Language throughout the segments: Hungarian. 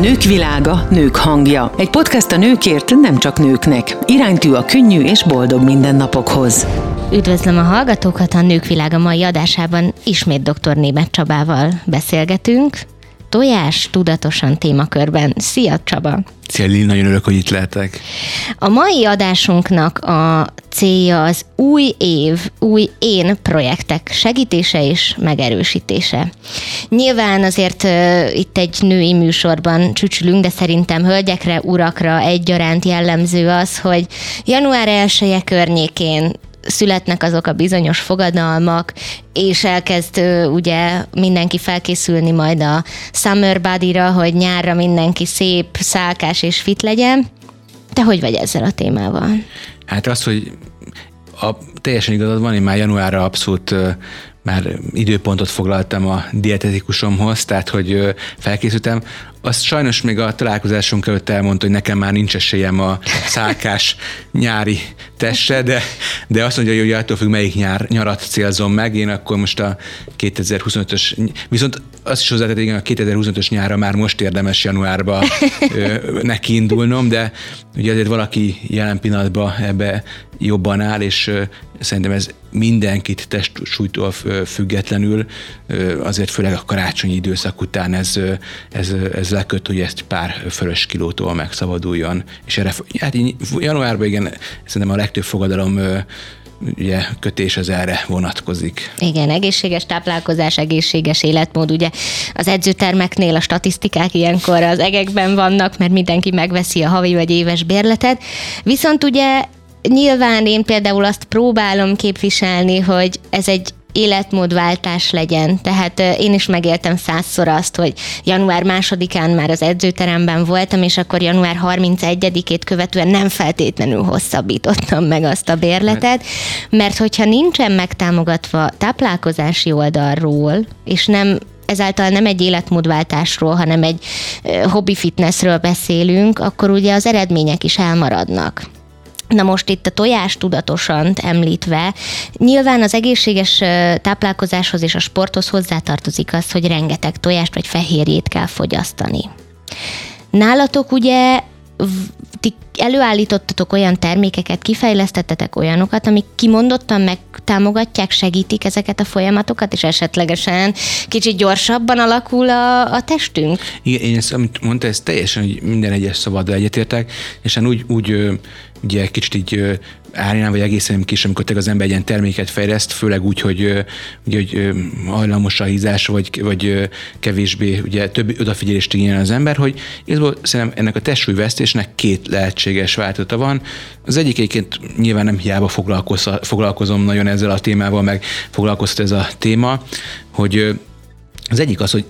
Nők világa, nők hangja. Egy podcast a nőkért, nem csak nőknek. Iránytű a könnyű és boldog mindennapokhoz. Üdvözlöm a hallgatókat, a Nők Világa mai adásában ismét dr. Német Csabával beszélgetünk. Tojás tudatosan témakörben. Szia Csaba! Szia Lili, nagyon örülök, hogy itt lehetek. A mai adásunknak a célja az új év, új én projektek segítése és megerősítése. Nyilván azért uh, itt egy női műsorban csücsülünk, de szerintem hölgyekre, urakra egyaránt jellemző az, hogy január 1 környékén születnek azok a bizonyos fogadalmak, és elkezd ugye mindenki felkészülni majd a summer body-ra, hogy nyárra mindenki szép, szálkás és fit legyen. Te hogy vagy ezzel a témával? Hát az, hogy a, teljesen igazad van, én már januárra abszolút már időpontot foglaltam a dietetikusomhoz, tehát hogy felkészültem. Azt sajnos még a találkozásunk előtt elmondta, hogy nekem már nincs esélyem a szálkás nyári testre, de, de azt mondja, hogy attól függ, melyik nyár, nyarat célzom meg. Én akkor most a 2025-ös, viszont azt is hozzátett, igen, a 2025-ös nyára már most érdemes januárba neki indulnom, de ugye azért valaki jelen pillanatban ebbe jobban áll, és szerintem ez mindenkit testsúlytól függetlenül, azért főleg a karácsonyi időszak után ez, ez, ez leköt, hogy ezt pár fölös kilótól megszabaduljon. És erre, hát januárban igen, szerintem a legtöbb fogadalom ugye kötés az erre vonatkozik. Igen, egészséges táplálkozás, egészséges életmód, ugye az edzőtermeknél a statisztikák ilyenkor az egekben vannak, mert mindenki megveszi a havi vagy éves bérletet, viszont ugye nyilván én például azt próbálom képviselni, hogy ez egy életmódváltás legyen. Tehát én is megéltem százszor azt, hogy január másodikán már az edzőteremben voltam, és akkor január 31-ét követően nem feltétlenül hosszabbítottam meg azt a bérletet, mert hogyha nincsen megtámogatva táplálkozási oldalról, és nem ezáltal nem egy életmódváltásról, hanem egy hobby fitnessről beszélünk, akkor ugye az eredmények is elmaradnak. Na most itt a tojás tudatosan említve, nyilván az egészséges táplálkozáshoz és a sporthoz hozzátartozik az, hogy rengeteg tojást vagy fehérjét kell fogyasztani. Nálatok ugye ti előállítottatok olyan termékeket, kifejlesztettetek olyanokat, amik kimondottan megtámogatják, segítik ezeket a folyamatokat, és esetlegesen kicsit gyorsabban alakul a, a testünk? Igen, én ezt, amit mondta, ez teljesen, hogy minden egyes szabaddal egyetértek, és hát úgy, úgy ugye kicsit így árnyalán, vagy egészen kis, amikor te az ember egy ilyen terméket fejleszt, főleg úgy, hogy, ugye, hogy hajlamos a hízás, vagy, vagy kevésbé ugye, több odafigyelést igényel az ember, hogy igazából szerintem ennek a testsúlyvesztésnek két lehetséges változata van. Az egyik egyébként nyilván nem hiába foglalkozom nagyon ezzel a témával, meg foglalkoztat ez a téma, hogy az egyik az, hogy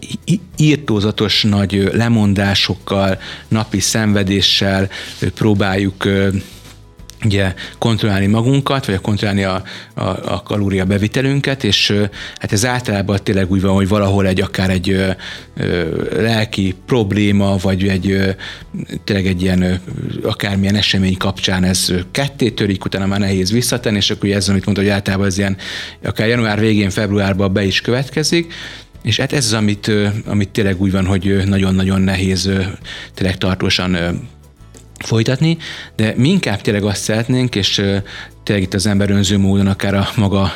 írtózatos nagy lemondásokkal, napi szenvedéssel próbáljuk ugye kontrollálni magunkat, vagy kontrollálni a, a, a kalória bevitelünket, és hát ez általában tényleg úgy van, hogy valahol egy akár egy ö, ö, lelki probléma, vagy egy ö, tényleg egy ilyen ö, akármilyen esemény kapcsán ez ketté törik, utána már nehéz visszatenni, és akkor ez, amit mondta, hogy általában ez ilyen akár január végén, februárban be is következik, és hát ez az, amit, amit tényleg úgy van, hogy nagyon-nagyon nehéz tényleg tartósan folytatni, de mi inkább tényleg azt szeretnénk, és tényleg itt az ember önző módon akár a maga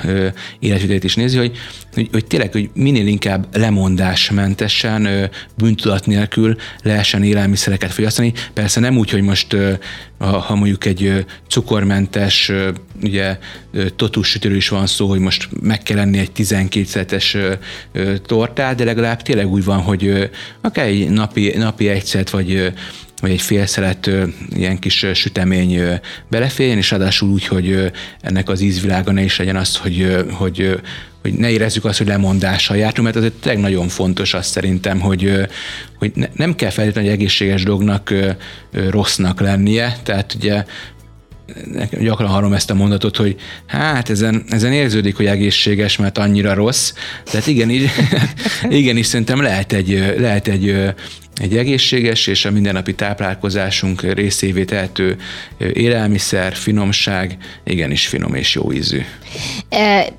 életvitelét is nézi, hogy, hogy, hogy tényleg, hogy minél inkább lemondásmentesen, bűntudat nélkül lehessen élelmiszereket fogyasztani. Persze nem úgy, hogy most ha mondjuk egy cukormentes, ugye totus sütőről is van szó, hogy most meg kell lenni egy 12 szetes tortát, de legalább tényleg úgy van, hogy akár egy napi, napi egyszert, vagy vagy egy fél szelet ilyen kis sütemény beleférjen, és ráadásul úgy, hogy ennek az ízvilága ne is legyen az, hogy, hogy, hogy ne érezzük azt, hogy lemondással jártunk, mert azért tényleg nagyon fontos azt szerintem, hogy, hogy ne, nem kell feltétlenül egy egészséges dolognak rossznak lennie, tehát ugye gyakran hallom ezt a mondatot, hogy hát ezen, ezen érződik, hogy egészséges, mert annyira rossz. Tehát igenis, igenis szerintem lehet egy, lehet egy egy egészséges és a mindennapi táplálkozásunk részévé tehető élelmiszer, finomság, igenis finom és jó ízű.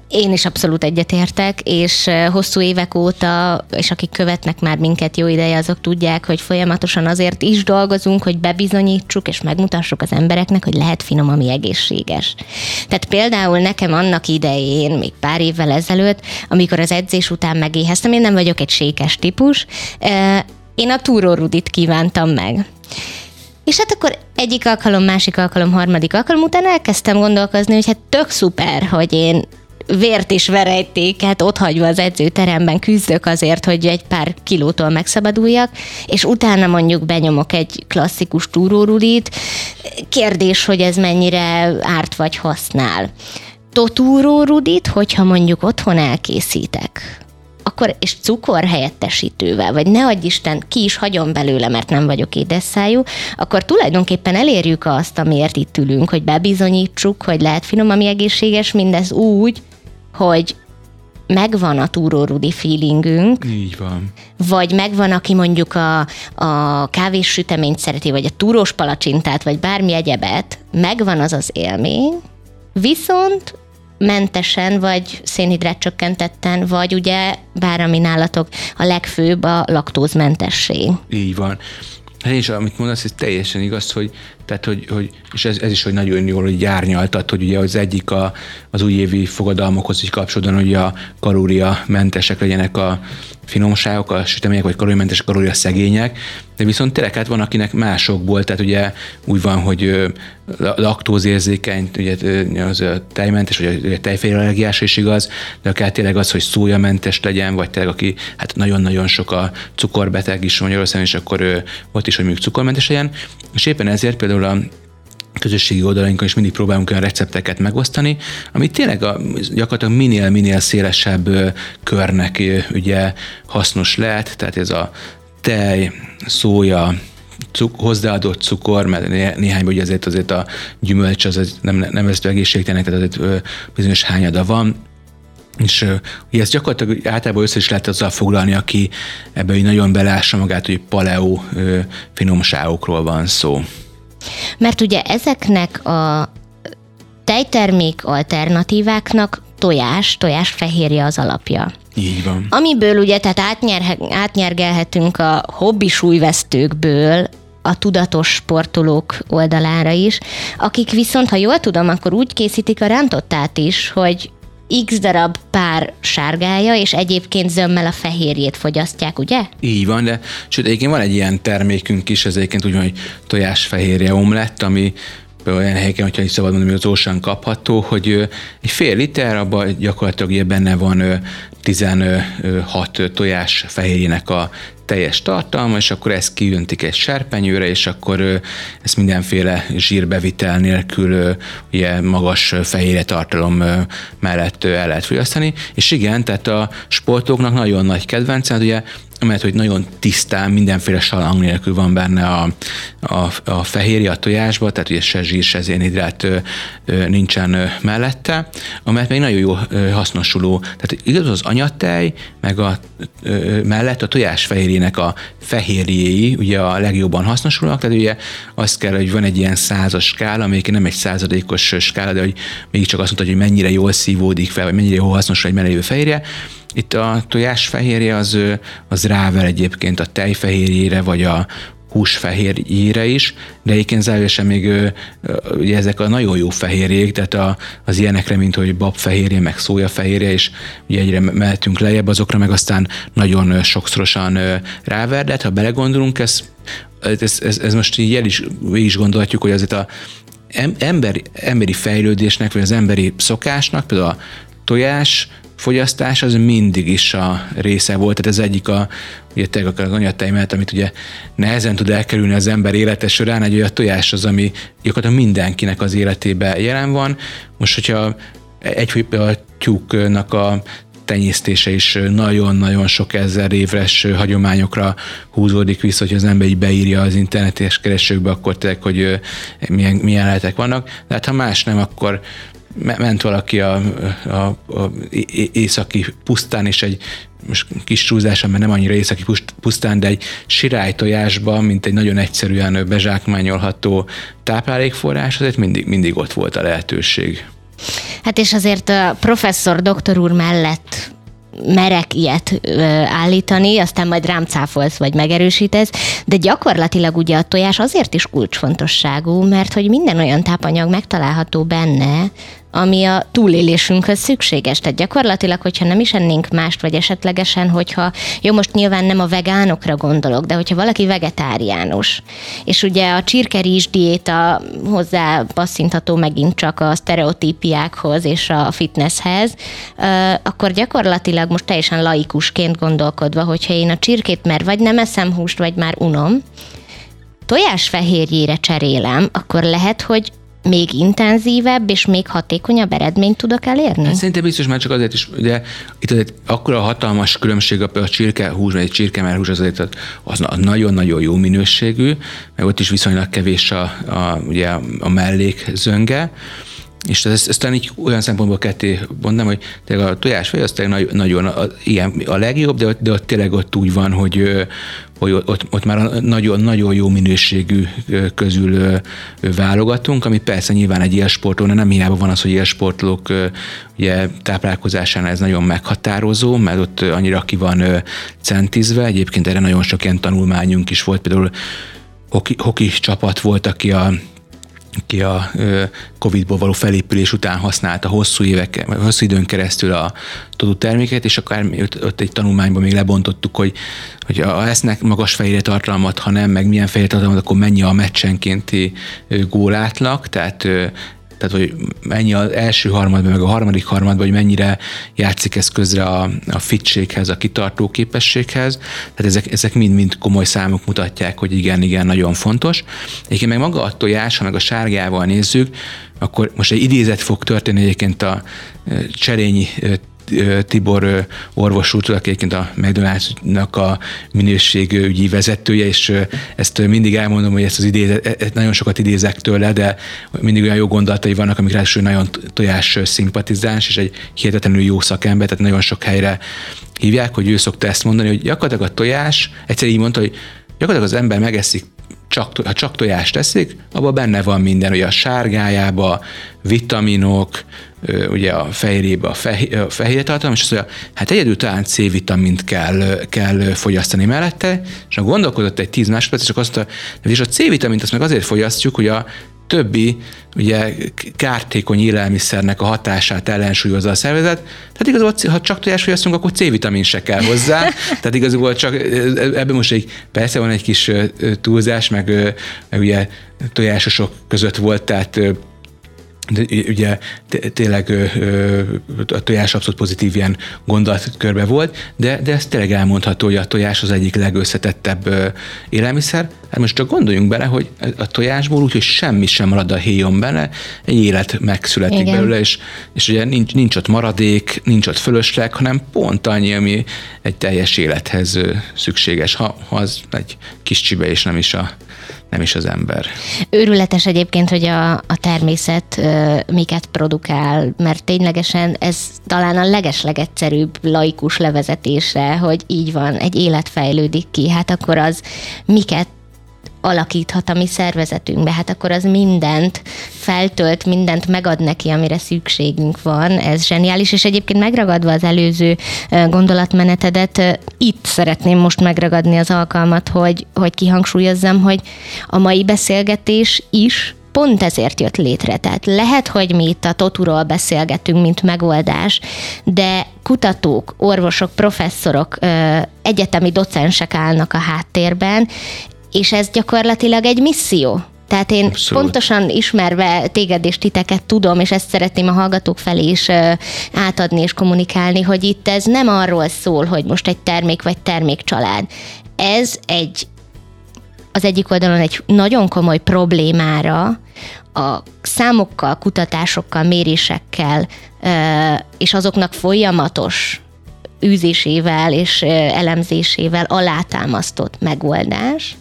Én is abszolút egyetértek, és hosszú évek óta, és akik követnek már minket jó ideje, azok tudják, hogy folyamatosan azért is dolgozunk, hogy bebizonyítsuk és megmutassuk az embereknek, hogy lehet finom, ami egészséges. Tehát például nekem annak idején, még pár évvel ezelőtt, amikor az edzés után megéheztem, én nem vagyok egy sékes típus, én a túrórudit kívántam meg. És hát akkor egyik alkalom, másik alkalom, harmadik alkalom után elkezdtem gondolkozni, hogy hát tök szuper, hogy én vért és verejtéket ott hagyva az edzőteremben küzdök azért, hogy egy pár kilótól megszabaduljak, és utána mondjuk benyomok egy klasszikus túrórudit. Kérdés, hogy ez mennyire árt vagy használ. Totúrórudit, hogyha mondjuk otthon elkészítek, akkor és cukor helyettesítővel, vagy ne adj Isten, ki is hagyom belőle, mert nem vagyok édesszájú, akkor tulajdonképpen elérjük azt, amiért itt ülünk, hogy bebizonyítsuk, hogy lehet finom, ami egészséges, mindez úgy, hogy megvan a túrórudi feelingünk. Így van. Vagy megvan, aki mondjuk a, a kávés süteményt szereti, vagy a túrós palacsintát, vagy bármi egyebet, megvan az az élmény, viszont mentesen, vagy szénhidrát csökkentetten, vagy ugye, bár ami nálatok a legfőbb, a laktózmentesség. Így van. Hát és amit mondasz, ez teljesen igaz, hogy, tehát, hogy, hogy és ez, ez, is, hogy nagyon jól hogy járnyaltat, hogy ugye az egyik a, az újévi fogadalmokhoz is kapcsolódóan, hogy a kalóriamentesek legyenek a finomságok, a sütemények, vagy kalóriamentesek, kalória szegények, de viszont tényleg hát van, akinek másokból, tehát ugye úgy van, hogy laktózérzékeny, ugye az tejmentes, vagy a tejfél allergiás is igaz, de akár tényleg az, hogy szójamentes legyen, vagy tényleg aki hát nagyon-nagyon sok a cukorbeteg is Magyarországon, és akkor ott is, hogy mondjuk cukormentes legyen, és éppen ezért például a közösségi oldalainkon is mindig próbálunk olyan recepteket megosztani, ami tényleg a, gyakorlatilag minél-minél szélesebb körnek ugye hasznos lehet, tehát ez a tej, szója, cuk, hozzáadott cukor, mert néhány ugye azért azért a gyümölcs az nem, nem ez egészségtelenek, tehát azért bizonyos hányada van, és ugye ezt gyakorlatilag általában össze is lehet azzal foglalni, aki ebbe nagyon belássa magát, hogy paleo finomságokról van szó. Mert ugye ezeknek a tejtermék alternatíváknak tojás, tojás fehérje az alapja. Így van. Amiből ugye tehát átnyer, átnyergelhetünk a hobbi súlyvesztőkből a tudatos sportolók oldalára is, akik viszont, ha jól tudom, akkor úgy készítik a rántottát is, hogy x darab pár sárgája, és egyébként zömmel a fehérjét fogyasztják, ugye? Így van, de sőt, egyébként van egy ilyen termékünk is, ez egyébként úgy van, hogy tojásfehérje omlett, ami olyan helyeken, hogyha is szabad mondani, hogy az ósán kapható, hogy egy fél liter, abban gyakorlatilag benne van 16 tojás fehérjének a teljes tartalma, és akkor ezt kijöntik egy serpenyőre, és akkor ezt mindenféle zsírbevitel nélkül ugye magas fehérje tartalom mellett el lehet fogyasztani. És igen, tehát a sportoknak nagyon nagy kedvence, ugye mert hogy nagyon tisztán, mindenféle salang nélkül van benne a, a, a fehérje a tojásba, tehát ugye se zsír, se zénhidrát nincsen mellette, amelyet még nagyon jó hasznosuló. Tehát igaz az anyatej, meg a mellett a tojás fehérjének a fehérjéi ugye a legjobban hasznosulnak, tehát ugye azt kell, hogy van egy ilyen százas skála, amelyik nem egy századékos skála, de hogy mégiscsak azt mondta, hogy mennyire jól szívódik fel, vagy mennyire jól hasznosul egy melegő fehérje, itt a tojásfehérje az, az rável egyébként a tejfehérjére, vagy a húsfehérjére is, de egyébként zárójelesen még ugye ezek a nagyon jó fehérjék, tehát a, az ilyenekre, mint hogy babfehérje, meg szójafehérje, és ugye egyre mehetünk lejjebb, azokra meg aztán nagyon sokszorosan ráver, de hát, ha belegondolunk, ez, ez, ez, ez most így el is, is gondolhatjuk, hogy azért a ember, emberi fejlődésnek, vagy az emberi szokásnak, például a tojás, fogyasztás az mindig is a része volt, tehát ez egyik a, ugye tényleg az anyatejmet, amit ugye nehezen tud elkerülni az ember élete során, egy olyan tojás az, ami gyakorlatilag mindenkinek az életében jelen van. Most, hogyha egy a tyúknak a tenyésztése is nagyon-nagyon sok ezer éves hagyományokra húzódik vissza, hogy az ember így beírja az internetes keresőkbe, akkor tényleg, hogy milyen, milyen lehetek vannak. De hát ha más nem, akkor ment valaki a, a, a északi pusztán, és egy most kis csúzása, mert nem annyira északi pusztán, de egy sirálytojásban, mint egy nagyon egyszerűen bezsákmányolható táplálékforrás, azért mindig, mindig ott volt a lehetőség. Hát és azért a professzor doktor úr mellett merek ilyet ö, állítani, aztán majd rám cáfolsz, vagy megerősítesz, de gyakorlatilag ugye a tojás azért is kulcsfontosságú, mert hogy minden olyan tápanyag megtalálható benne, ami a túlélésünkhöz szükséges. Tehát gyakorlatilag, hogyha nem is ennénk mást, vagy esetlegesen, hogyha, jó, most nyilván nem a vegánokra gondolok, de hogyha valaki vegetáriánus, és ugye a csirkerizs diéta hozzá passzintható megint csak a sztereotípiákhoz és a fitnesshez, akkor gyakorlatilag most teljesen laikusként gondolkodva, hogyha én a csirkét mer vagy nem eszem húst, vagy már unom, tojásfehérjére cserélem, akkor lehet, hogy még intenzívebb és még hatékonyabb eredményt tudok elérni? Hát szerintem biztos már csak azért is, ugye itt azért akkora hatalmas különbség a, a csirkehús, vagy egy csirkemelhús azért az, az nagyon-nagyon jó minőségű, meg ott is viszonylag kevés a, a, ugye a mellékzönge, és ez, ez talán így olyan szempontból ketté mondom, hogy tényleg a tojásfej az tényleg nagyon a, ilyen a legjobb, de, de ott tényleg ott úgy van, hogy, hogy ott, ott már nagyon-nagyon jó minőségű közül válogatunk, ami persze nyilván egy élsporton, nem hiába van az, hogy élsportolók ugye táplálkozásán ez nagyon meghatározó, mert ott annyira ki van centizve, egyébként erre nagyon sok ilyen tanulmányunk is volt, például hoki, hoki csapat volt, aki a ki a Covid-ból való felépülés után használta hosszú évek, hosszú időn keresztül a tudó terméket, és akár ott, ott egy tanulmányban még lebontottuk, hogy, hogy ha esznek magas fehérje tartalmat, ha nem, meg milyen fehérje tartalmat, akkor mennyi a meccsenkénti gólátlag, tehát tehát hogy mennyi az első harmadban, meg a harmadik harmadban, hogy mennyire játszik ez közre a, a fitséghez, a kitartó képességhez. Tehát ezek, ezek mind-mind komoly számok mutatják, hogy igen, igen, nagyon fontos. Egyébként meg maga a tojás, ha meg a sárgával nézzük, akkor most egy idézet fog történni egyébként a Cserényi Tibor orvos úr, aki egyébként a McDonald's-nak a minőségügyi vezetője, és ezt mindig elmondom, hogy ezt az idézet, e, e, nagyon sokat idézek tőle, de mindig olyan jó gondolatai vannak, amik ráadásul nagyon tojás szimpatizáns, és egy hihetetlenül jó szakember, tehát nagyon sok helyre hívják, hogy ő szokta ezt mondani, hogy gyakorlatilag a tojás, egyszer így mondta, hogy gyakorlatilag az ember megeszik csak, ha csak tojást teszik, abban benne van minden, hogy a sárgájába, vitaminok, ugye a fehérjébe a, fehér, a fehér tartalom, és azt mondja, hát egyedül talán C-vitamint kell, kell fogyasztani mellette, és ha gondolkodott egy 10 másodperc, csak azt mondta, és a C-vitamint azt meg azért fogyasztjuk, hogy a többi ugye kártékony élelmiszernek a hatását ellensúlyozza a szervezet. Tehát igazából, ha csak tojás fogyasztunk, akkor C-vitamin se kell hozzá. Tehát igazából csak ebben most egy, persze van egy kis túlzás, meg, meg ugye tojásosok között volt, tehát de ugye tényleg a tojás abszolút pozitív ilyen gondolatkörbe volt, de, de ez tényleg elmondható, hogy a tojás az egyik legösszetettebb élelmiszer. Hát most csak gondoljunk bele, hogy a tojásból úgy, hogy semmi sem marad a héjon benne, egy élet megszületik Igen. belőle, és, és ugye nincs, nincs ott maradék, nincs ott fölösleg, hanem pont annyi, ami egy teljes élethez szükséges, ha, ha az egy kis csibe, és nem is a nem is az ember. Őrületes egyébként, hogy a, a természet uh, miket produkál, mert ténylegesen ez talán a legeslegegyszerűbb laikus levezetése, hogy így van, egy élet fejlődik ki, hát akkor az miket alakíthat a mi szervezetünkbe, hát akkor az mindent feltölt, mindent megad neki, amire szükségünk van. Ez zseniális, és egyébként megragadva az előző gondolatmenetedet, itt szeretném most megragadni az alkalmat, hogy, hogy kihangsúlyozzam, hogy a mai beszélgetés is pont ezért jött létre. Tehát lehet, hogy mi itt a toturól beszélgetünk, mint megoldás, de kutatók, orvosok, professzorok, egyetemi docensek állnak a háttérben, és ez gyakorlatilag egy misszió. Tehát én Abszolút. pontosan ismerve téged és titeket tudom, és ezt szeretném a hallgatók felé is átadni és kommunikálni, hogy itt ez nem arról szól, hogy most egy termék vagy termékcsalád. Ez egy az egyik oldalon egy nagyon komoly problémára, a számokkal, kutatásokkal, mérésekkel és azoknak folyamatos űzésével és elemzésével alátámasztott megoldás,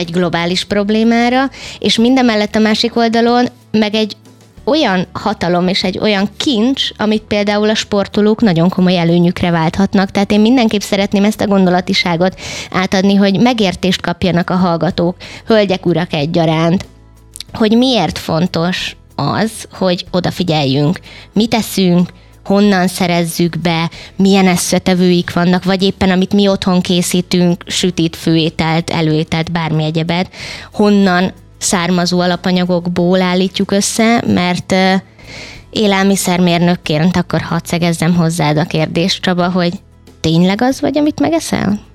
egy globális problémára, és mindemellett a másik oldalon meg egy olyan hatalom és egy olyan kincs, amit például a sportolók nagyon komoly előnyükre válthatnak. Tehát én mindenképp szeretném ezt a gondolatiságot átadni, hogy megértést kapjanak a hallgatók, hölgyek, urak egyaránt, hogy miért fontos az, hogy odafigyeljünk, mit teszünk, honnan szerezzük be, milyen összetevőik vannak, vagy éppen amit mi otthon készítünk, sütít, főételt, előételt, bármi egyebet, honnan származó alapanyagokból állítjuk össze, mert élelmiszermérnökként akkor hadd szegezzem hozzád a kérdést, Csaba, hogy tényleg az vagy, amit megeszel?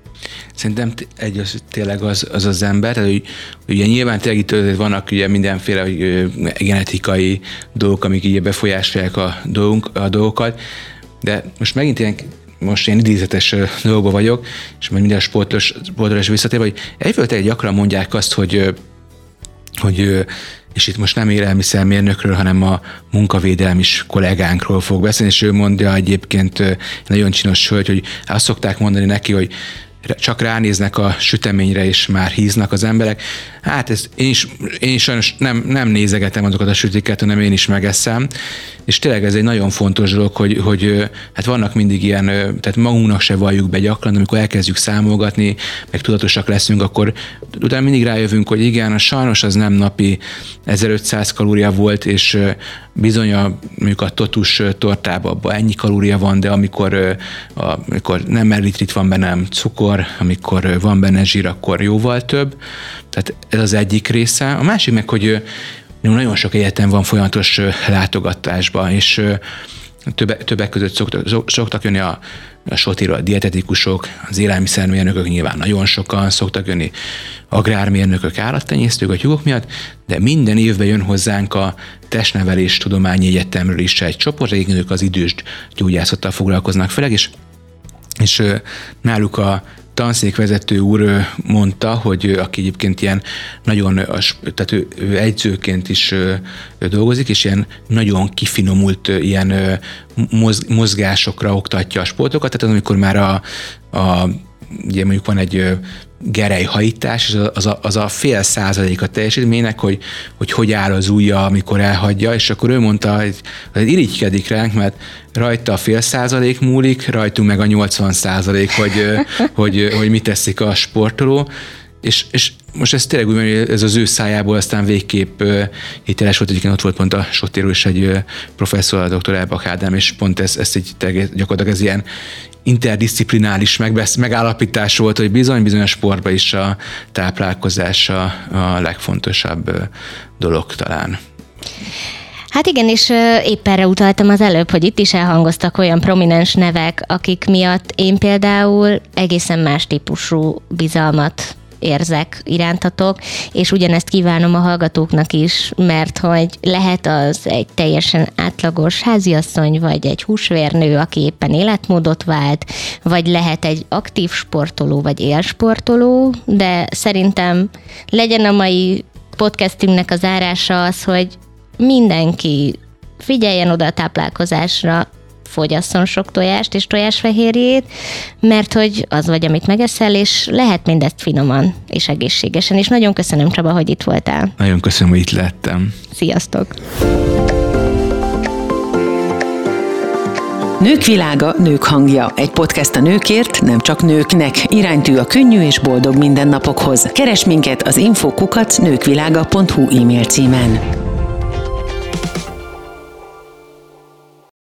Szerintem egy az, tényleg az az, az ember, tehát, hogy, ugye nyilván tényleg itt vannak ugye mindenféle hogy, genetikai dolgok, amik így befolyásolják a, dolgunk, a dolgokat, de most megint ilyen most én idézetes dolgokban vagyok, és majd minden sportos, sportos visszatérve, hogy egyfőleg gyakran mondják azt, hogy hogy és itt most nem élelmiszermérnökről, hanem a munkavédelmi kollégánkról fog beszélni, és ő mondja egyébként nagyon csinos hölgy, hogy azt szokták mondani neki, hogy csak ránéznek a süteményre, és már híznak az emberek. Hát ez, én, is, én is sajnos nem, nem nézegetem azokat a sütiket, hanem én is megeszem. És tényleg ez egy nagyon fontos dolog, hogy, hogy hát vannak mindig ilyen, tehát magunknak se valljuk be gyakran, amikor elkezdjük számolgatni, meg tudatosak leszünk, akkor utána mindig rájövünk, hogy igen, sajnos az nem napi 1500 kalória volt, és bizony a, mondjuk a totus tortában abban ennyi kalória van, de amikor, amikor nem eritrit van benne, nem cukor, amikor van benne zsír, akkor jóval több. Tehát ez az egyik része. A másik meg, hogy nagyon sok egyetem van folyamatos látogatásban, és többek, között szoktak, szoktak jönni a, a sotiról a dietetikusok, az élelmiszermérnökök nyilván nagyon sokan, szoktak jönni agrármérnökök, állattenyésztők a tyúkok miatt, de minden évben jön hozzánk a testnevelés tudományi egyetemről is egy csoport, ők az idős gyógyászattal foglalkoznak főleg, és, és náluk a tanszékvezető úr mondta, hogy aki egyébként ilyen nagyon, tehát ő, ő egyzőként is dolgozik, és ilyen nagyon kifinomult ilyen mozgásokra oktatja a sportokat, tehát amikor már a, a ugye mondjuk van egy gerejhajítás, és az a, az a fél százalék a teljesítménynek, hogy, hogy hogy áll az ujja, amikor elhagyja, és akkor ő mondta, hogy, hogy irigykedik ránk, mert rajta a fél százalék múlik, rajtunk meg a 80 százalék, hogy, hogy, hogy mit teszik a sportoló, és, és most ez tényleg úgy, hogy ez az ő szájából aztán végképp hiteles volt, egyébként ott volt pont a Sotéről is egy professzor, a dr. Elbak Ádám, és pont ez, ez egy gyakorlatilag ez ilyen interdisziplinális megállapítás volt, hogy bizony bizonyos sportban is a táplálkozás a, legfontosabb dolog talán. Hát igen, és épp erre utaltam az előbb, hogy itt is elhangoztak olyan prominens nevek, akik miatt én például egészen más típusú bizalmat érzek irántatok, és ugyanezt kívánom a hallgatóknak is, mert hogy lehet az egy teljesen átlagos háziasszony, vagy egy húsvérnő, aki éppen életmódot vált, vagy lehet egy aktív sportoló, vagy élsportoló, de szerintem legyen a mai podcastünknek az árása az, hogy mindenki figyeljen oda a táplálkozásra, fogyasszon sok tojást és tojásfehérjét, mert hogy az vagy, amit megeszel, és lehet mindezt finoman és egészségesen. És nagyon köszönöm, Csaba, hogy itt voltál. Nagyon köszönöm, hogy itt lettem. Sziasztok! Nők világa, nők hangja. Egy podcast a nőkért, nem csak nőknek. Iránytű a könnyű és boldog mindennapokhoz. Keres minket az infokukat nőkvilága.hu e-mail címen.